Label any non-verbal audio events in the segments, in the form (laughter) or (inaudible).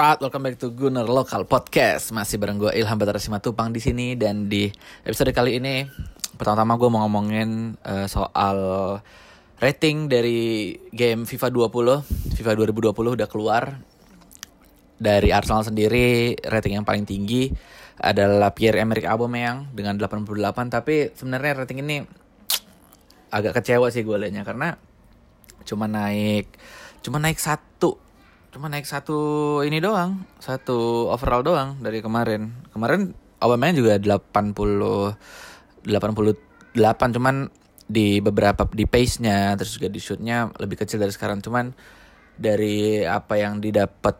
Alright, welcome back to Gunner Local Podcast. Masih bareng gue Ilham Batara Simatupang di sini dan di episode kali ini pertama-tama gue mau ngomongin uh, soal rating dari game FIFA 20. FIFA 2020 udah keluar. Dari Arsenal sendiri rating yang paling tinggi adalah Pierre-Emerick Aubameyang dengan 88 tapi sebenarnya rating ini agak kecewa sih gue liatnya karena cuma naik cuma naik satu cuma naik satu ini doang satu overall doang dari kemarin. Kemarin Aubameyang juga 80 88 cuman di beberapa di pace-nya terus juga di shoot-nya lebih kecil dari sekarang. Cuman dari apa yang didapat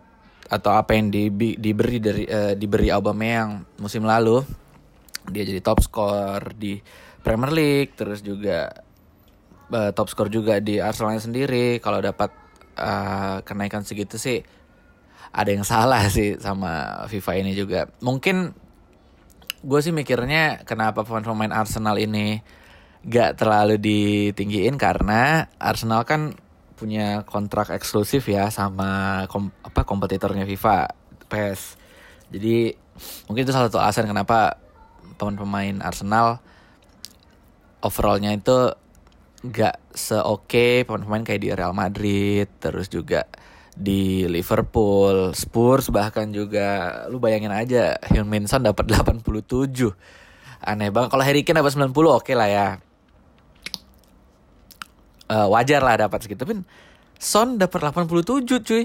atau apa yang di, diberi dari uh, diberi Aubameyang musim lalu dia jadi top score di Premier League terus juga uh, top score juga di Arsenal sendiri. Kalau dapat uh, kenaikan segitu sih ada yang salah sih sama FIFA ini juga. Mungkin gue sih mikirnya kenapa pemain-pemain Arsenal ini gak terlalu ditinggiin karena Arsenal kan punya kontrak eksklusif ya sama kom apa kompetitornya FIFA PES. Jadi mungkin itu salah satu alasan kenapa pemain-pemain Arsenal overallnya itu gak seoke pemain-pemain kayak di Real Madrid terus juga di Liverpool, Spurs bahkan juga lu bayangin aja Hyun Min Son dapat (laughs) 87. Aneh banget kalau Harry Kane dapat 90 oke okay lah ya. Uh, wajar lah dapat segitu tapi Son dapat 87 cuy.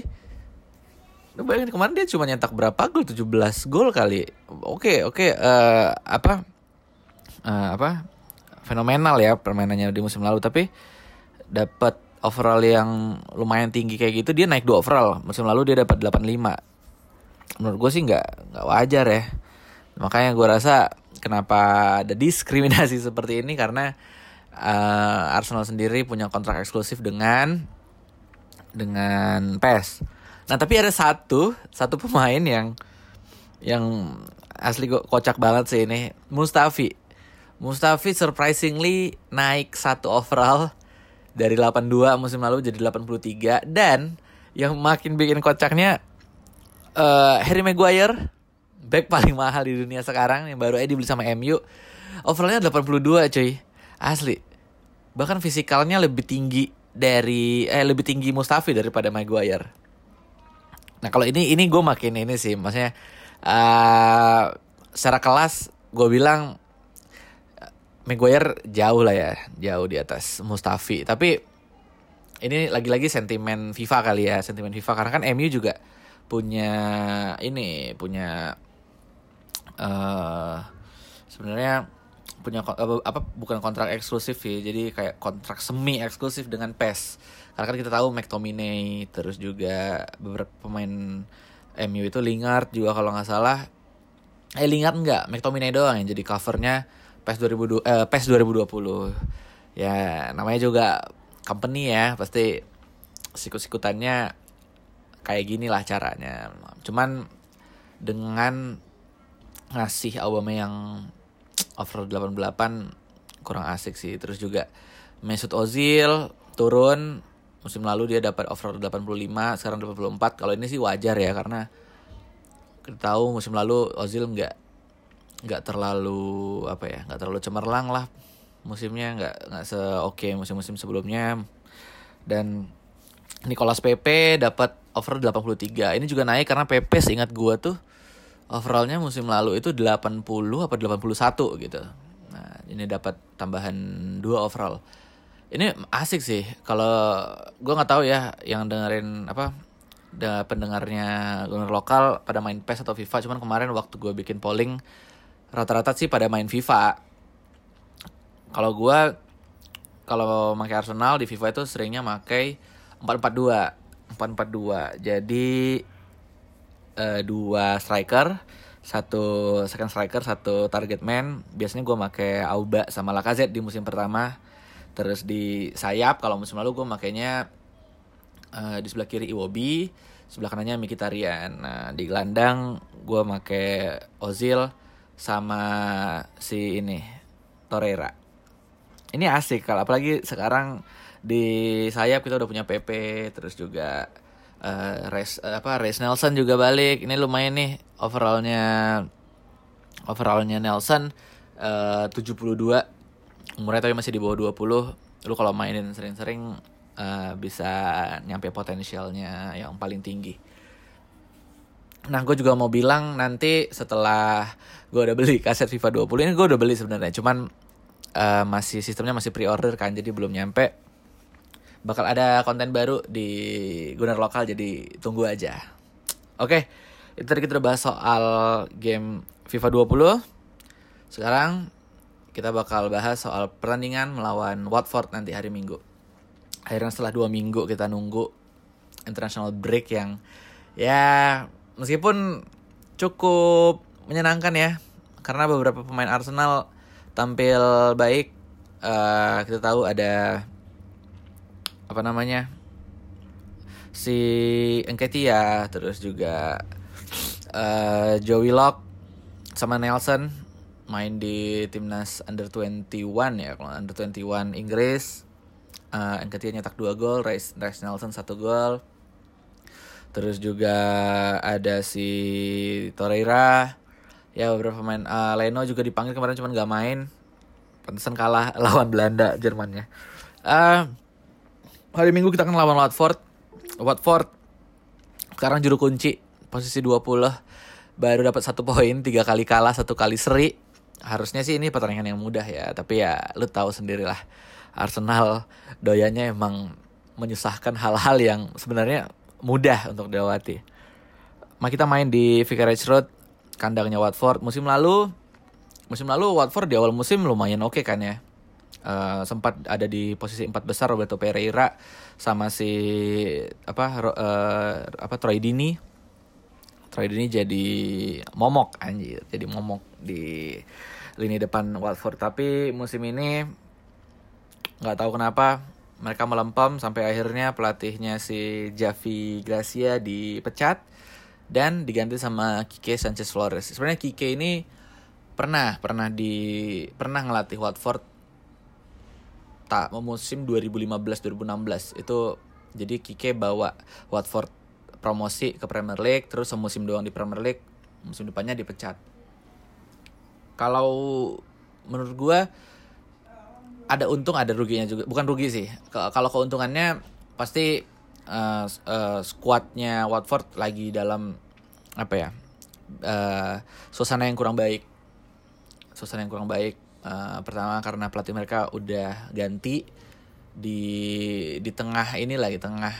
Lu bayangin kemarin dia cuma nyetak berapa gol? 17 gol kali. Oke, okay, oke okay, uh, eh, apa uh, apa fenomenal ya permainannya di musim lalu tapi dapat overall yang lumayan tinggi kayak gitu dia naik dua overall. Musim lalu dia dapat 85 menurut gue sih nggak nggak wajar ya. Makanya gue rasa kenapa ada diskriminasi (laughs) seperti ini karena uh, Arsenal sendiri punya kontrak eksklusif dengan dengan PES nah tapi ada satu satu pemain yang yang asli kocak banget sih ini Mustafi Mustafi surprisingly naik satu overall dari 82 musim lalu jadi 83 dan yang makin bikin kocaknya uh, Harry Maguire back paling mahal di dunia sekarang yang baru aja dibeli sama MU overallnya 82 cuy. Asli. Bahkan fisikalnya lebih tinggi dari eh lebih tinggi Mustafi daripada Maguire. Nah kalau ini ini gue makin ini sih. Maksudnya uh, secara kelas gue bilang Maguire jauh lah ya, jauh di atas Mustafi. Tapi ini lagi-lagi sentimen FIFA kali ya, sentimen FIFA karena kan MU juga punya ini, punya uh, sebenarnya punya apa bukan kontrak eksklusif sih, jadi kayak kontrak semi eksklusif dengan PES. Karena kan kita tahu McTominay terus juga beberapa pemain MU itu Lingard juga kalau nggak salah. Eh Lingard nggak, McTominay doang yang jadi covernya PES 2020 eh, PES 2020 ya namanya juga company ya pasti sikut-sikutannya kayak gini lah caranya. Cuman dengan ngasih album yang over 88 kurang asik sih. Terus juga Mesut Ozil turun musim lalu dia dapat over 85 sekarang 84 kalau ini sih wajar ya karena kita tahu musim lalu Ozil nggak nggak terlalu apa ya nggak terlalu cemerlang lah musimnya nggak nggak se oke musim-musim sebelumnya. Dan Nicolas Pepe dapat over 83 ini juga naik karena Pepe seingat gua tuh overallnya musim lalu itu 80 apa 81 gitu. Nah ini dapat tambahan dua overall. Ini asik sih. Kalau gua nggak tahu ya yang dengerin apa pendengarnya gunner lokal pada main PES atau FIFA. Cuman kemarin waktu gue bikin polling rata-rata sih pada main FIFA. Kalau gue kalau pakai Arsenal di FIFA itu seringnya pakai 442. 442. Jadi uh, dua striker, satu second striker, satu target man. Biasanya gue pakai Auba sama Lacazette di musim pertama. Terus di sayap kalau musim lalu gue makainya uh, di sebelah kiri Iwobi, sebelah kanannya Mkhitaryan. Nah, di gelandang gue pakai Ozil, sama si ini Torreira. Ini asik kalau apalagi sekarang di sayap kita udah punya PP terus juga uh, Reis uh, apa Reis Nelson juga balik. Ini lumayan nih overallnya overallnya Nelson uh, 72 umurnya tapi masih di bawah 20 lu kalau mainin sering-sering uh, bisa nyampe potensialnya yang paling tinggi. Nah, gue juga mau bilang nanti setelah gue udah beli kaset FIFA 20 ini gue udah beli sebenarnya, cuman uh, masih sistemnya masih pre-order kan, jadi belum nyampe. Bakal ada konten baru di Gunner lokal, jadi tunggu aja. Oke, itu tadi kita udah bahas soal game FIFA 20. Sekarang kita bakal bahas soal pertandingan melawan Watford nanti hari Minggu. Akhirnya setelah dua minggu kita nunggu international break yang ya meskipun cukup menyenangkan ya karena beberapa pemain Arsenal tampil baik uh, kita tahu ada apa namanya si Enketia terus juga uh, Joey Lock sama Nelson main di timnas under 21 ya kalau under 21 Inggris uh, Enketia nyetak dua gol Rice, Rice Nelson satu gol Terus juga ada si Torreira. Ya beberapa pemain uh, Leno juga dipanggil kemarin cuman gak main. Pantesan kalah (laughs) lawan Belanda Jermannya. Uh, hari Minggu kita akan lawan Watford. Watford sekarang juru kunci posisi 20 baru dapat satu poin tiga kali kalah satu kali seri harusnya sih ini pertandingan yang mudah ya tapi ya lu tahu sendirilah Arsenal doyanya emang menyusahkan hal-hal yang sebenarnya mudah untuk dilewati. Ma kita main di Vicarage Road, kandangnya Watford musim lalu. Musim lalu Watford di awal musim lumayan oke okay kan ya. Uh, sempat ada di posisi empat besar Roberto Pereira sama si apa uh, apa Troy Dini. Troy Dini jadi momok anjir, jadi momok di lini depan Watford. Tapi musim ini nggak tahu kenapa mereka melempem sampai akhirnya pelatihnya si Javi Gracia dipecat dan diganti sama Kike Sanchez Flores. Sebenarnya Kike ini pernah pernah di pernah ngelatih Watford tak musim 2015-2016 itu jadi Kike bawa Watford promosi ke Premier League terus semusim doang di Premier League musim depannya dipecat. Kalau menurut gue ada untung ada ruginya juga bukan rugi sih kalau keuntungannya pasti uh, uh, squadnya Watford lagi dalam apa ya uh, suasana yang kurang baik. Suasana yang kurang baik uh, pertama karena pelatih mereka udah ganti di di tengah ini lagi tengah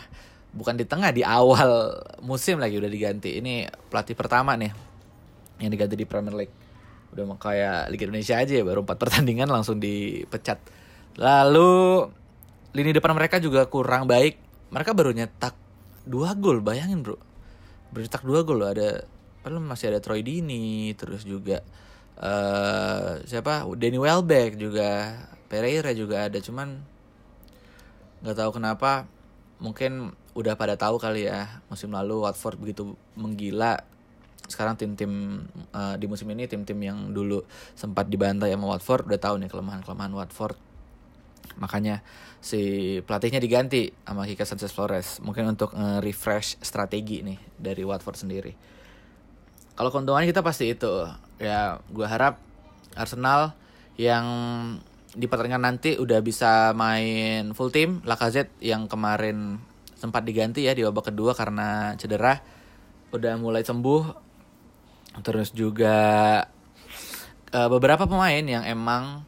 bukan di tengah di awal musim lagi udah diganti. Ini pelatih pertama nih yang diganti di Premier League. Udah kayak Liga Indonesia aja ya baru empat pertandingan langsung dipecat. Lalu lini depan mereka juga kurang baik mereka baru nyetak dua gol bayangin bro. Baru nyetak dua gol loh. Ada padahal masih ada Troy Dini terus juga uh, siapa? Danny Welbeck juga Pereira juga ada. Cuman nggak tahu kenapa mungkin udah pada tahu kali ya musim lalu Watford begitu menggila. Sekarang tim-tim uh, di musim ini tim-tim yang dulu sempat dibantai sama Watford udah tahu nih kelemahan-kelemahan Watford makanya si pelatihnya diganti sama Kika Sanchez Flores. Mungkin untuk nge-refresh strategi nih dari Watford sendiri. Kalau keuntungannya kita pasti itu. Ya gue harap Arsenal yang di pertandingan nanti udah bisa main full team. Lacazette yang kemarin sempat diganti ya di babak kedua karena cedera udah mulai sembuh. Terus juga uh, beberapa pemain yang emang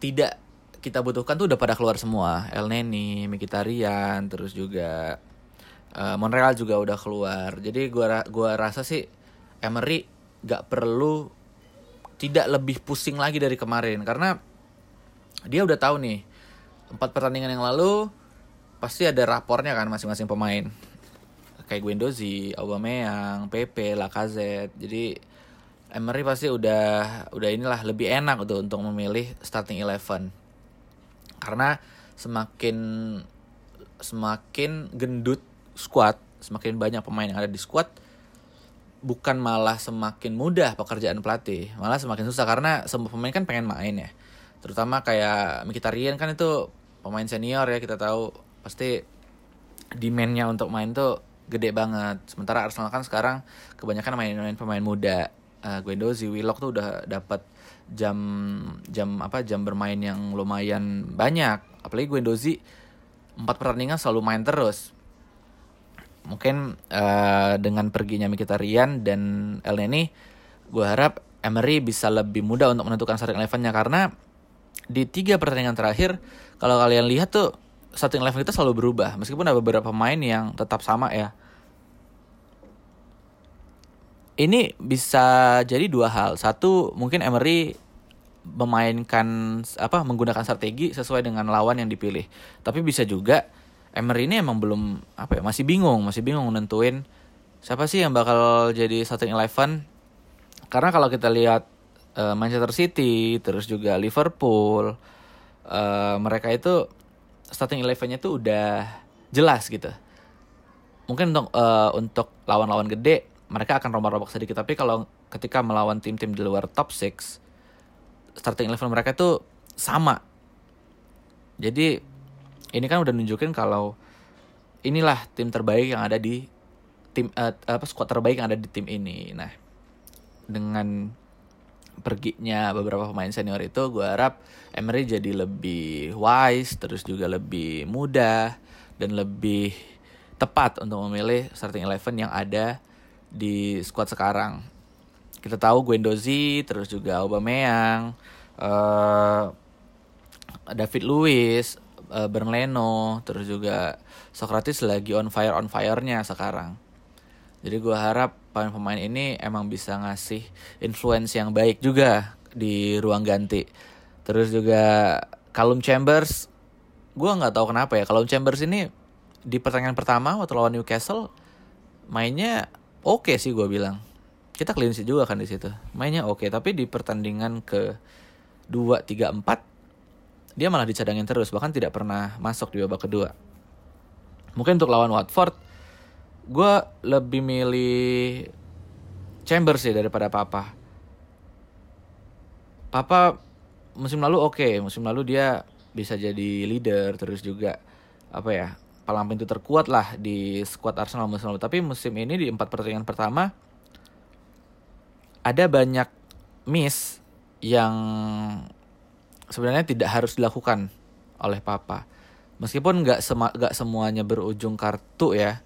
tidak kita butuhkan tuh udah pada keluar semua. El Neni, Mkhitaryan, terus juga uh, Monreal juga udah keluar. Jadi gua gua rasa sih Emery gak perlu tidak lebih pusing lagi dari kemarin karena dia udah tahu nih empat pertandingan yang lalu pasti ada rapornya kan masing-masing pemain kayak Guendouzi, Aubameyang, Pepe, Lacazette. Jadi Emery pasti udah udah inilah lebih enak untuk untuk memilih starting eleven. Karena semakin semakin gendut squad, semakin banyak pemain yang ada di squad, bukan malah semakin mudah pekerjaan pelatih, malah semakin susah karena semua pemain kan pengen main ya. Terutama kayak Mkhitaryan kan itu pemain senior ya kita tahu pasti demandnya untuk main tuh gede banget. Sementara Arsenal kan sekarang kebanyakan main-main pemain muda. Uh, Guendouzi, Willock tuh udah dapat jam jam apa jam bermain yang lumayan banyak. Apalagi Guendouzi empat pertandingan selalu main terus. Mungkin uh, dengan perginya Mkhitaryan dan El Neni, gue harap Emery bisa lebih mudah untuk menentukan starting elevennya karena di tiga pertandingan terakhir kalau kalian lihat tuh starting eleven kita selalu berubah meskipun ada beberapa pemain yang tetap sama ya ini bisa jadi dua hal. Satu mungkin Emery memainkan apa menggunakan strategi sesuai dengan lawan yang dipilih. Tapi bisa juga Emery ini emang belum apa ya masih bingung masih bingung nentuin siapa sih yang bakal jadi starting eleven. Karena kalau kita lihat uh, Manchester City, terus juga Liverpool, uh, mereka itu starting elevennya tuh udah jelas gitu. Mungkin untuk uh, untuk lawan-lawan gede mereka akan rombak-rombak sedikit, tapi kalau ketika melawan tim-tim di luar top 6 starting eleven mereka tuh sama. Jadi ini kan udah nunjukin kalau inilah tim terbaik yang ada di tim uh, apa squad terbaik yang ada di tim ini. Nah, dengan perginya beberapa pemain senior itu gue harap Emery jadi lebih wise terus juga lebih mudah dan lebih tepat untuk memilih starting eleven yang ada di squad sekarang. Kita tahu Guendouzi terus juga Aubameyang, uh, David Luiz, uh, Bernleno, terus juga Socrates lagi on fire on fire-nya sekarang. Jadi gue harap pemain-pemain ini emang bisa ngasih influence yang baik juga di ruang ganti. Terus juga Callum Chambers, gue nggak tahu kenapa ya. Callum Chambers ini di pertandingan pertama waktu lawan Newcastle mainnya oke okay sih gue bilang. Kita clean sheet juga kan di situ. Mainnya oke, okay, tapi di pertandingan ke 2 3 4 dia malah dicadangin terus, bahkan tidak pernah masuk di babak kedua. Mungkin untuk lawan Watford gue lebih milih Chambers sih daripada Papa. Papa musim lalu oke, okay. musim lalu dia bisa jadi leader terus juga apa ya palang pintu terkuat lah di squad Arsenal musim lalu. Tapi musim ini di empat pertandingan pertama ada banyak miss yang sebenarnya tidak harus dilakukan oleh Papa. Meskipun nggak sema gak semuanya berujung kartu ya,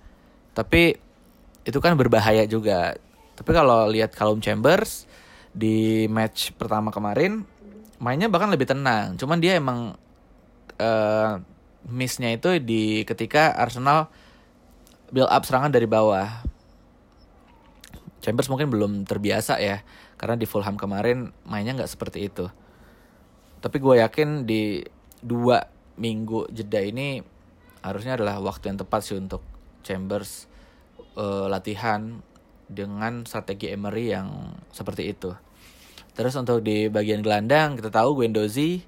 tapi itu kan berbahaya juga. Tapi kalau lihat Callum Chambers di match pertama kemarin mainnya bahkan lebih tenang. Cuman dia emang uh, missnya itu di ketika Arsenal build up serangan dari bawah. Chambers mungkin belum terbiasa ya karena di Fulham kemarin mainnya nggak seperti itu. Tapi gue yakin di dua minggu jeda ini harusnya adalah waktu yang tepat sih untuk Chambers uh, latihan dengan strategi Emery yang seperti itu. Terus untuk di bagian gelandang kita tahu Guendouzi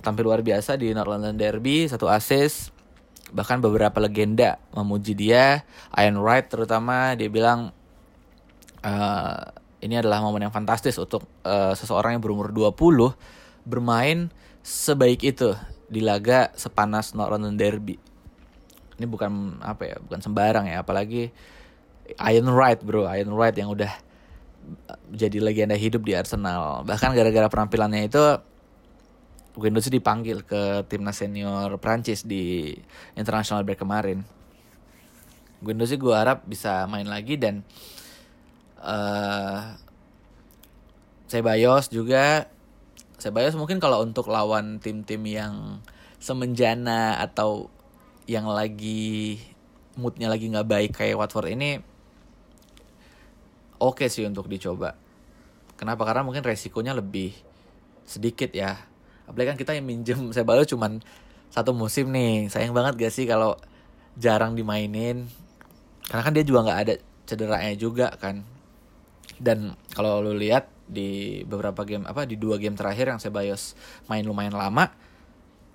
tampil luar biasa di North London Derby, satu assist. Bahkan beberapa legenda memuji dia, Ian Wright terutama dia bilang uh, ini adalah momen yang fantastis untuk uh, seseorang yang berumur 20 bermain sebaik itu di laga sepanas North London Derby. Ini bukan apa ya bukan sembarang ya apalagi Iron Wright bro. Iron Wright yang udah jadi legenda hidup di Arsenal. Bahkan gara-gara penampilannya itu Guendouzi dipanggil ke timnas senior Prancis di international break kemarin Guendouzi gue harap bisa main lagi dan uh, Ceballos juga Ceballos mungkin kalau untuk lawan tim-tim yang semenjana atau yang lagi moodnya lagi nggak baik kayak Watford ini oke okay sih untuk dicoba. Kenapa? Karena mungkin resikonya lebih sedikit ya. Apalagi kan kita yang minjem saya baru cuman satu musim nih. Sayang banget gak sih kalau jarang dimainin. Karena kan dia juga nggak ada cederanya juga kan. Dan kalau lu lihat di beberapa game apa di dua game terakhir yang Sebayos main lumayan lama,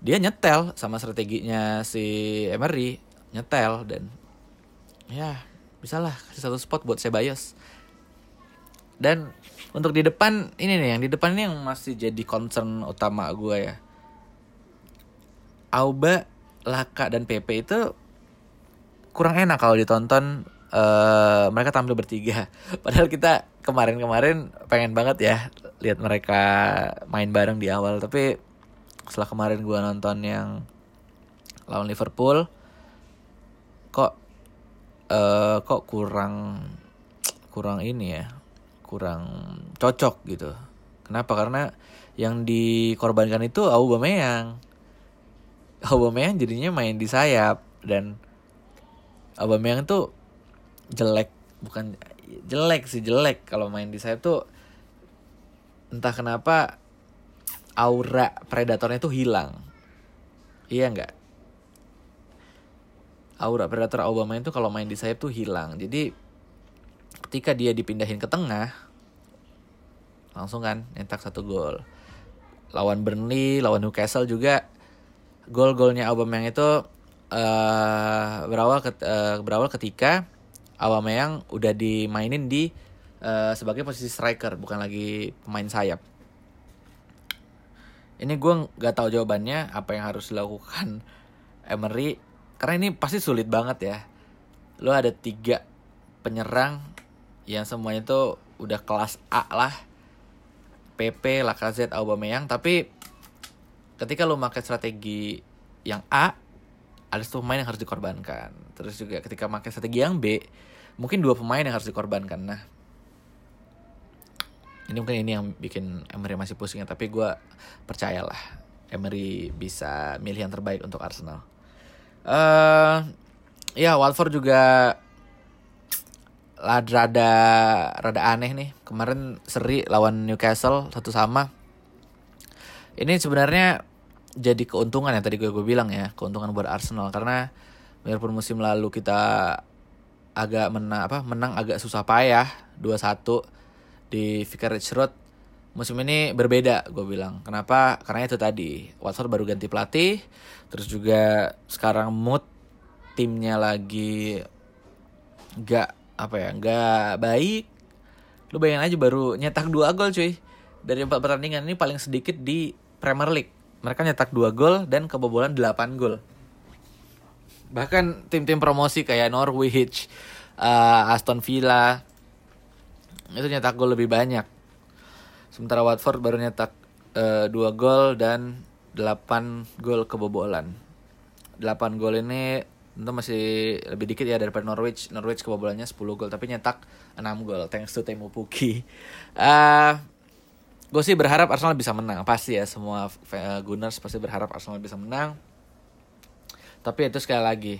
dia nyetel sama strateginya si Emery nyetel dan ya bisa lah kasih satu spot buat Sebayos dan untuk di depan ini nih yang di depan ini yang masih jadi concern utama gue ya Auba Laka dan Pepe itu kurang enak kalau ditonton uh, mereka tampil bertiga. (laughs) Padahal kita kemarin-kemarin pengen banget ya lihat mereka main bareng di awal. Tapi setelah kemarin gue nonton yang lawan Liverpool, kok uh, kok kurang kurang ini ya, kurang cocok gitu. Kenapa? Karena yang dikorbankan itu Aubameyang. Aubameyang jadinya main di sayap dan Aubameyang tuh jelek bukan jelek sih jelek kalau main di sayap tuh entah kenapa aura predatornya tuh hilang iya nggak aura predator Obama itu kalau main di sayap tuh hilang jadi ketika dia dipindahin ke tengah langsung kan nyetak satu gol lawan Burnley lawan Newcastle juga gol-golnya Aubameyang itu uh, berawal ke, uh, berawal ketika Aubameyang udah dimainin di uh, sebagai posisi striker bukan lagi pemain sayap. Ini gue nggak tahu jawabannya apa yang harus dilakukan Emery karena ini pasti sulit banget ya. Lo ada tiga penyerang yang semuanya itu udah kelas A lah. PP, Lacazette, Aubameyang tapi ketika lo pakai strategi yang A ada satu pemain yang harus dikorbankan. Terus juga ketika pakai strategi yang B, mungkin dua pemain yang harus dikorbankan. Nah, ini mungkin ini yang bikin Emery masih pusing ya, tapi gue percayalah Emery bisa milih yang terbaik untuk Arsenal. Uh, ya Watford juga rada rada aneh nih. Kemarin seri lawan Newcastle satu sama. Ini sebenarnya jadi keuntungan ya tadi gue gue bilang ya keuntungan buat Arsenal. Karena biarpun musim lalu kita agak menang apa menang agak susah payah 2-1 di Vicarage Road musim ini berbeda gue bilang. Kenapa? Karena itu tadi Watford baru ganti pelatih terus juga sekarang mood timnya lagi gak apa ya gak baik lu bayangin aja baru nyetak dua gol cuy dari empat pertandingan ini paling sedikit di Premier League mereka nyetak 2 gol dan kebobolan 8 gol. Bahkan tim-tim promosi kayak Norwich, uh, Aston Villa itu nyetak gol lebih banyak. Sementara Watford baru nyetak uh, 2 gol dan 8 gol kebobolan. 8 gol ini tentu masih lebih dikit ya daripada Norwich. Norwich kebobolannya 10 gol tapi nyetak 6 gol. Thanks to Temu Puki. Uh, gue sih berharap Arsenal bisa menang. Pasti ya semua Gunners pasti berharap Arsenal bisa menang. Tapi itu sekali lagi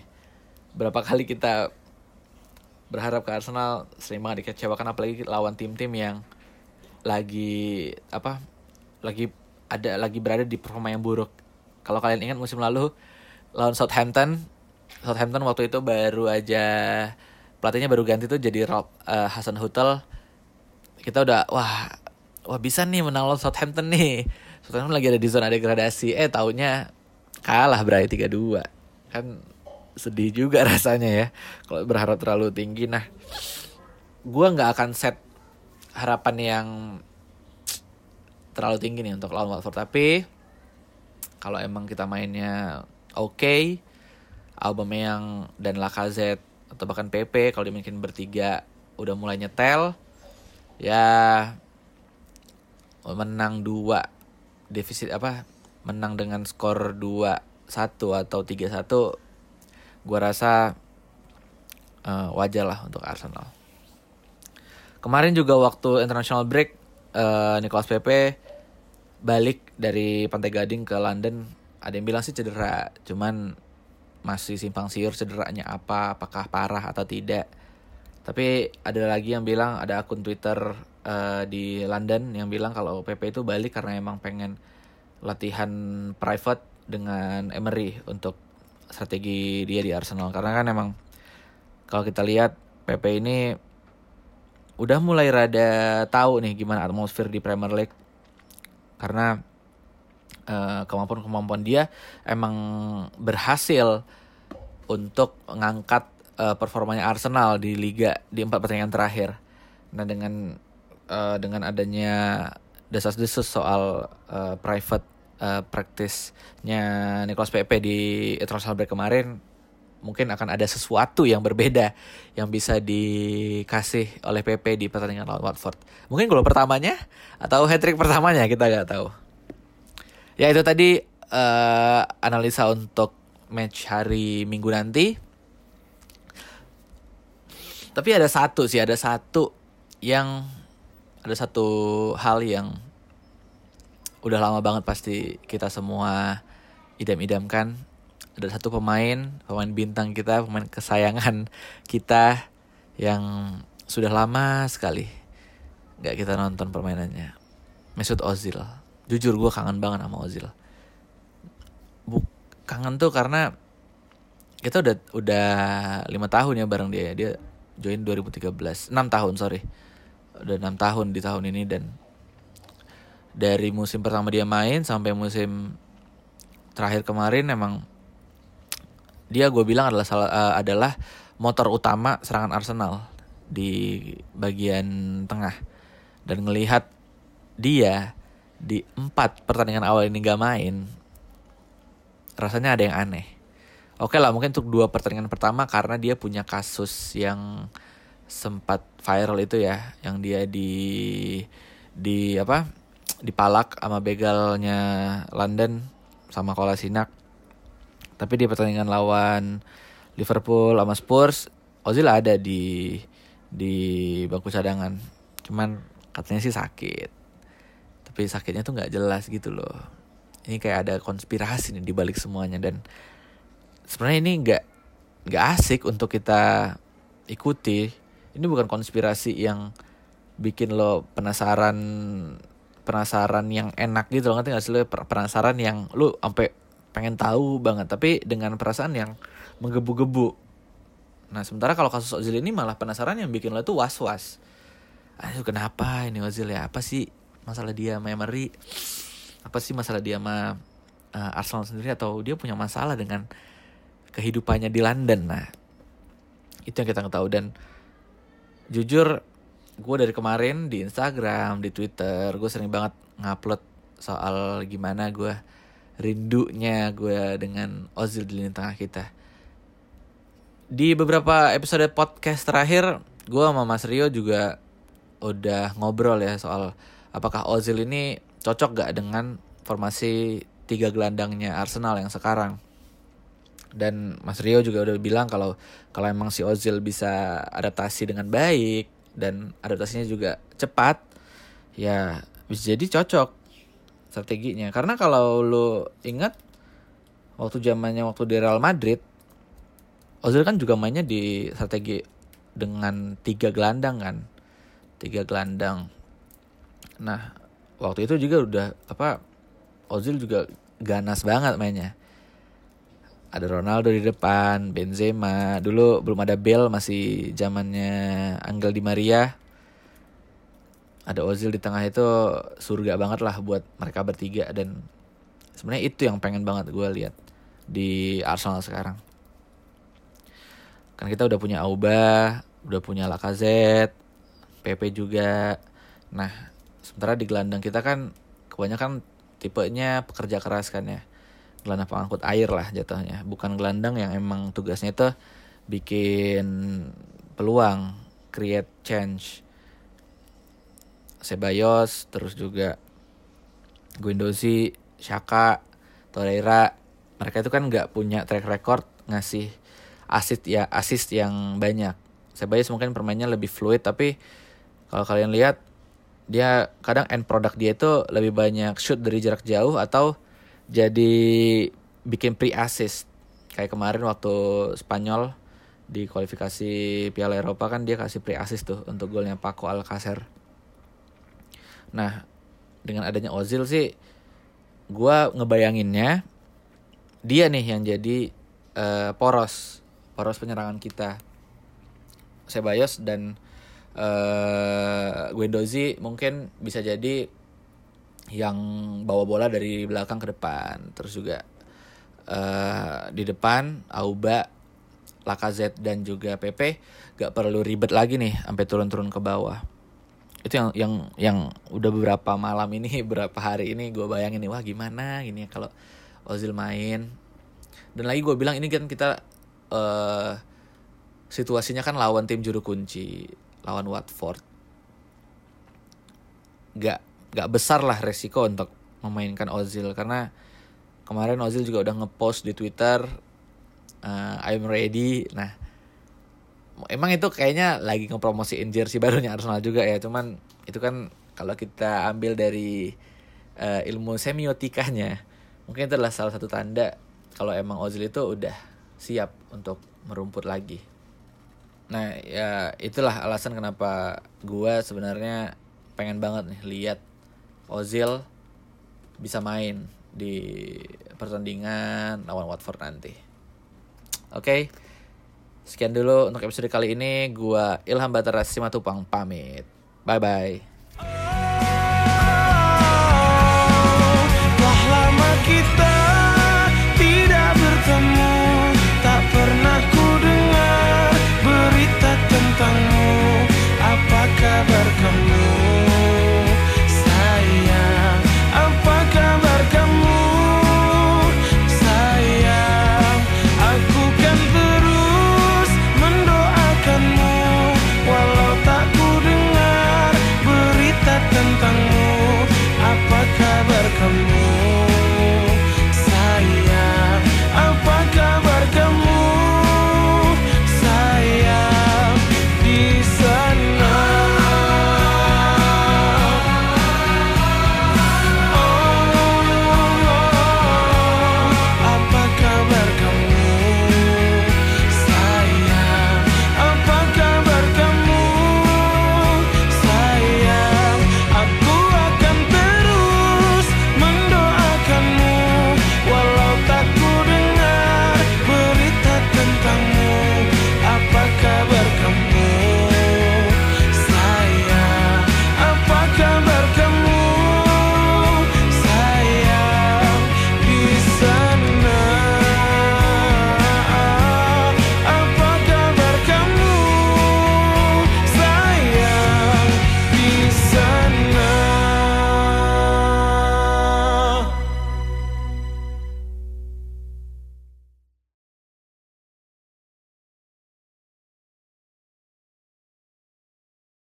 berapa (laughs) kali kita berharap ke Arsenal sering banget dikecewakan. Apalagi lawan tim-tim yang lagi apa lagi ada lagi berada di performa yang buruk. Kalau kalian ingat musim lalu lawan Southampton Southampton waktu itu baru aja pelatihnya baru ganti tuh jadi Rob uh, Hasan Hutel kita udah wah wah bisa nih menang lawan Southampton nih. Southampton lagi ada di zona degradasi. Eh taunya kalah berarti 3-2. Kan sedih juga (laughs) rasanya ya kalau berharap terlalu tinggi. Nah, gue nggak akan set harapan yang terlalu tinggi nih untuk lawan Watford. Tapi kalau emang kita mainnya oke, okay, Aubameyang dan Lacazette atau bahkan PP kalau dimiliki bertiga udah mulai nyetel, ya menang dua defisit apa menang dengan skor dua satu atau tiga satu gua rasa uh, wajar lah untuk Arsenal. Kemarin juga waktu international break uh, Nicolas Pepe balik dari Pantai Gading ke London ada yang bilang sih cedera cuman masih simpang siur cederanya apa apakah parah atau tidak. Tapi ada lagi yang bilang ada akun Twitter uh, di London yang bilang kalau PP itu balik karena emang pengen latihan private dengan Emery untuk strategi dia di Arsenal. Karena kan emang kalau kita lihat PP ini udah mulai rada tahu nih gimana atmosfer di Premier League. Karena uh, kemampuan-kemampuan dia emang berhasil untuk mengangkat uh, performanya Arsenal di liga di empat pertandingan terakhir. Nah dengan uh, dengan adanya desas-desus soal uh, private uh, practice-nya Nicholas Pepe di international break kemarin mungkin akan ada sesuatu yang berbeda yang bisa dikasih oleh PP di pertandingan lawan Watford. Mungkin gol pertamanya atau hat trick pertamanya kita nggak tahu. Ya itu tadi uh, analisa untuk match hari Minggu nanti. Tapi ada satu sih, ada satu yang ada satu hal yang udah lama banget pasti kita semua idam-idamkan ada satu pemain, pemain bintang kita, pemain kesayangan kita yang sudah lama sekali nggak kita nonton permainannya. Mesut Ozil. Jujur gue kangen banget sama Ozil. Buk kangen tuh karena kita udah udah lima tahun ya bareng dia. Dia join 2013, 6 tahun sorry. Udah enam tahun di tahun ini dan dari musim pertama dia main sampai musim terakhir kemarin emang dia gue bilang adalah salah, uh, adalah motor utama serangan Arsenal di bagian tengah dan ngelihat dia di empat pertandingan awal ini gak main rasanya ada yang aneh oke lah mungkin untuk dua pertandingan pertama karena dia punya kasus yang sempat viral itu ya yang dia di di apa dipalak sama begalnya London sama Kolasinac tapi di pertandingan lawan Liverpool sama Spurs, Ozil ada di di bangku cadangan. Cuman katanya sih sakit. Tapi sakitnya tuh nggak jelas gitu loh. Ini kayak ada konspirasi nih di balik semuanya dan sebenarnya ini nggak nggak asik untuk kita ikuti. Ini bukan konspirasi yang bikin lo penasaran penasaran yang enak gitu loh. Ngerti gak sih lo? Penasaran yang lo sampai pengen tahu banget tapi dengan perasaan yang menggebu-gebu. Nah sementara kalau kasus Ozil ini malah penasaran yang bikin lo tuh was-was. Aduh kenapa ini Ozil ya? Apa sih masalah dia memory apa sih masalah dia sama uh, Arsenal sendiri atau dia punya masalah dengan kehidupannya di London? Nah itu yang kita nggak tahu. Dan jujur gue dari kemarin di Instagram di Twitter gue sering banget ngupload soal gimana gue rindunya gue dengan Ozil di lini tengah kita. Di beberapa episode podcast terakhir, gue sama Mas Rio juga udah ngobrol ya soal apakah Ozil ini cocok gak dengan formasi tiga gelandangnya Arsenal yang sekarang. Dan Mas Rio juga udah bilang kalau kalau emang si Ozil bisa adaptasi dengan baik dan adaptasinya juga cepat, ya bisa jadi cocok strateginya. Karena kalau lo ingat waktu zamannya waktu di Real Madrid Ozil kan juga mainnya di strategi dengan tiga gelandang kan? Tiga gelandang nah waktu itu juga udah apa Ozil juga ganas banget mainnya ada Ronaldo di depan Benzema dulu belum ada Bale masih zamannya Angel Di Maria ada Ozil di tengah itu surga banget lah buat mereka bertiga dan sebenarnya itu yang pengen banget gue lihat di Arsenal sekarang. Kan kita udah punya Auba, udah punya Lacazette, PP juga. Nah, sementara di gelandang kita kan kebanyakan tipenya pekerja keras kan ya. Gelandang pengangkut air lah jatuhnya, bukan gelandang yang emang tugasnya itu bikin peluang, create change Sebayos terus juga Guendouzi, Shaka, Torreira mereka itu kan nggak punya track record ngasih assist ya assist yang banyak. Sebayos mungkin permainnya lebih fluid tapi kalau kalian lihat dia kadang end product dia itu lebih banyak shoot dari jarak jauh atau jadi bikin pre assist kayak kemarin waktu Spanyol di kualifikasi Piala Eropa kan dia kasih pre assist tuh untuk golnya Paco Alcacer. Nah, dengan adanya Ozil sih gue ngebayanginnya dia nih yang jadi uh, poros poros penyerangan kita. Sebayos dan uh, Guendouzi mungkin bisa jadi yang bawa bola dari belakang ke depan. Terus juga uh, di depan Auba, Lacazette dan juga Pepe gak perlu ribet lagi nih sampai turun-turun ke bawah. Itu yang yang yang udah beberapa malam ini (laughs) beberapa hari ini gue bayangin nih wah gimana gini ya kalau Ozil main? Dan lagi gue bilang ini kan kita uh, situasinya kan lawan tim juru kunci, lawan Watford. Gak gak besar lah resiko untuk memainkan Ozil karena kemarin Ozil juga udah ngepost di Twitter uh, I'm ready. Nah, emang itu kayaknya lagi ngepromosiin jersey (laughs) barunya Arsenal juga ya. Cuman itu kan kalau kita ambil dari uh, ilmu semiotikanya, mungkin itu adalah salah satu tanda kalau emang Ozil itu udah siap untuk merumput lagi. Nah, ya itulah alasan kenapa gua sebenarnya pengen banget nih lihat Ozil bisa main di pertandingan lawan Watford nanti. Oke. Okay. Sekian dulu untuk episode kali ini. Gua Ilham Batara Simatupang pamit. Bye bye.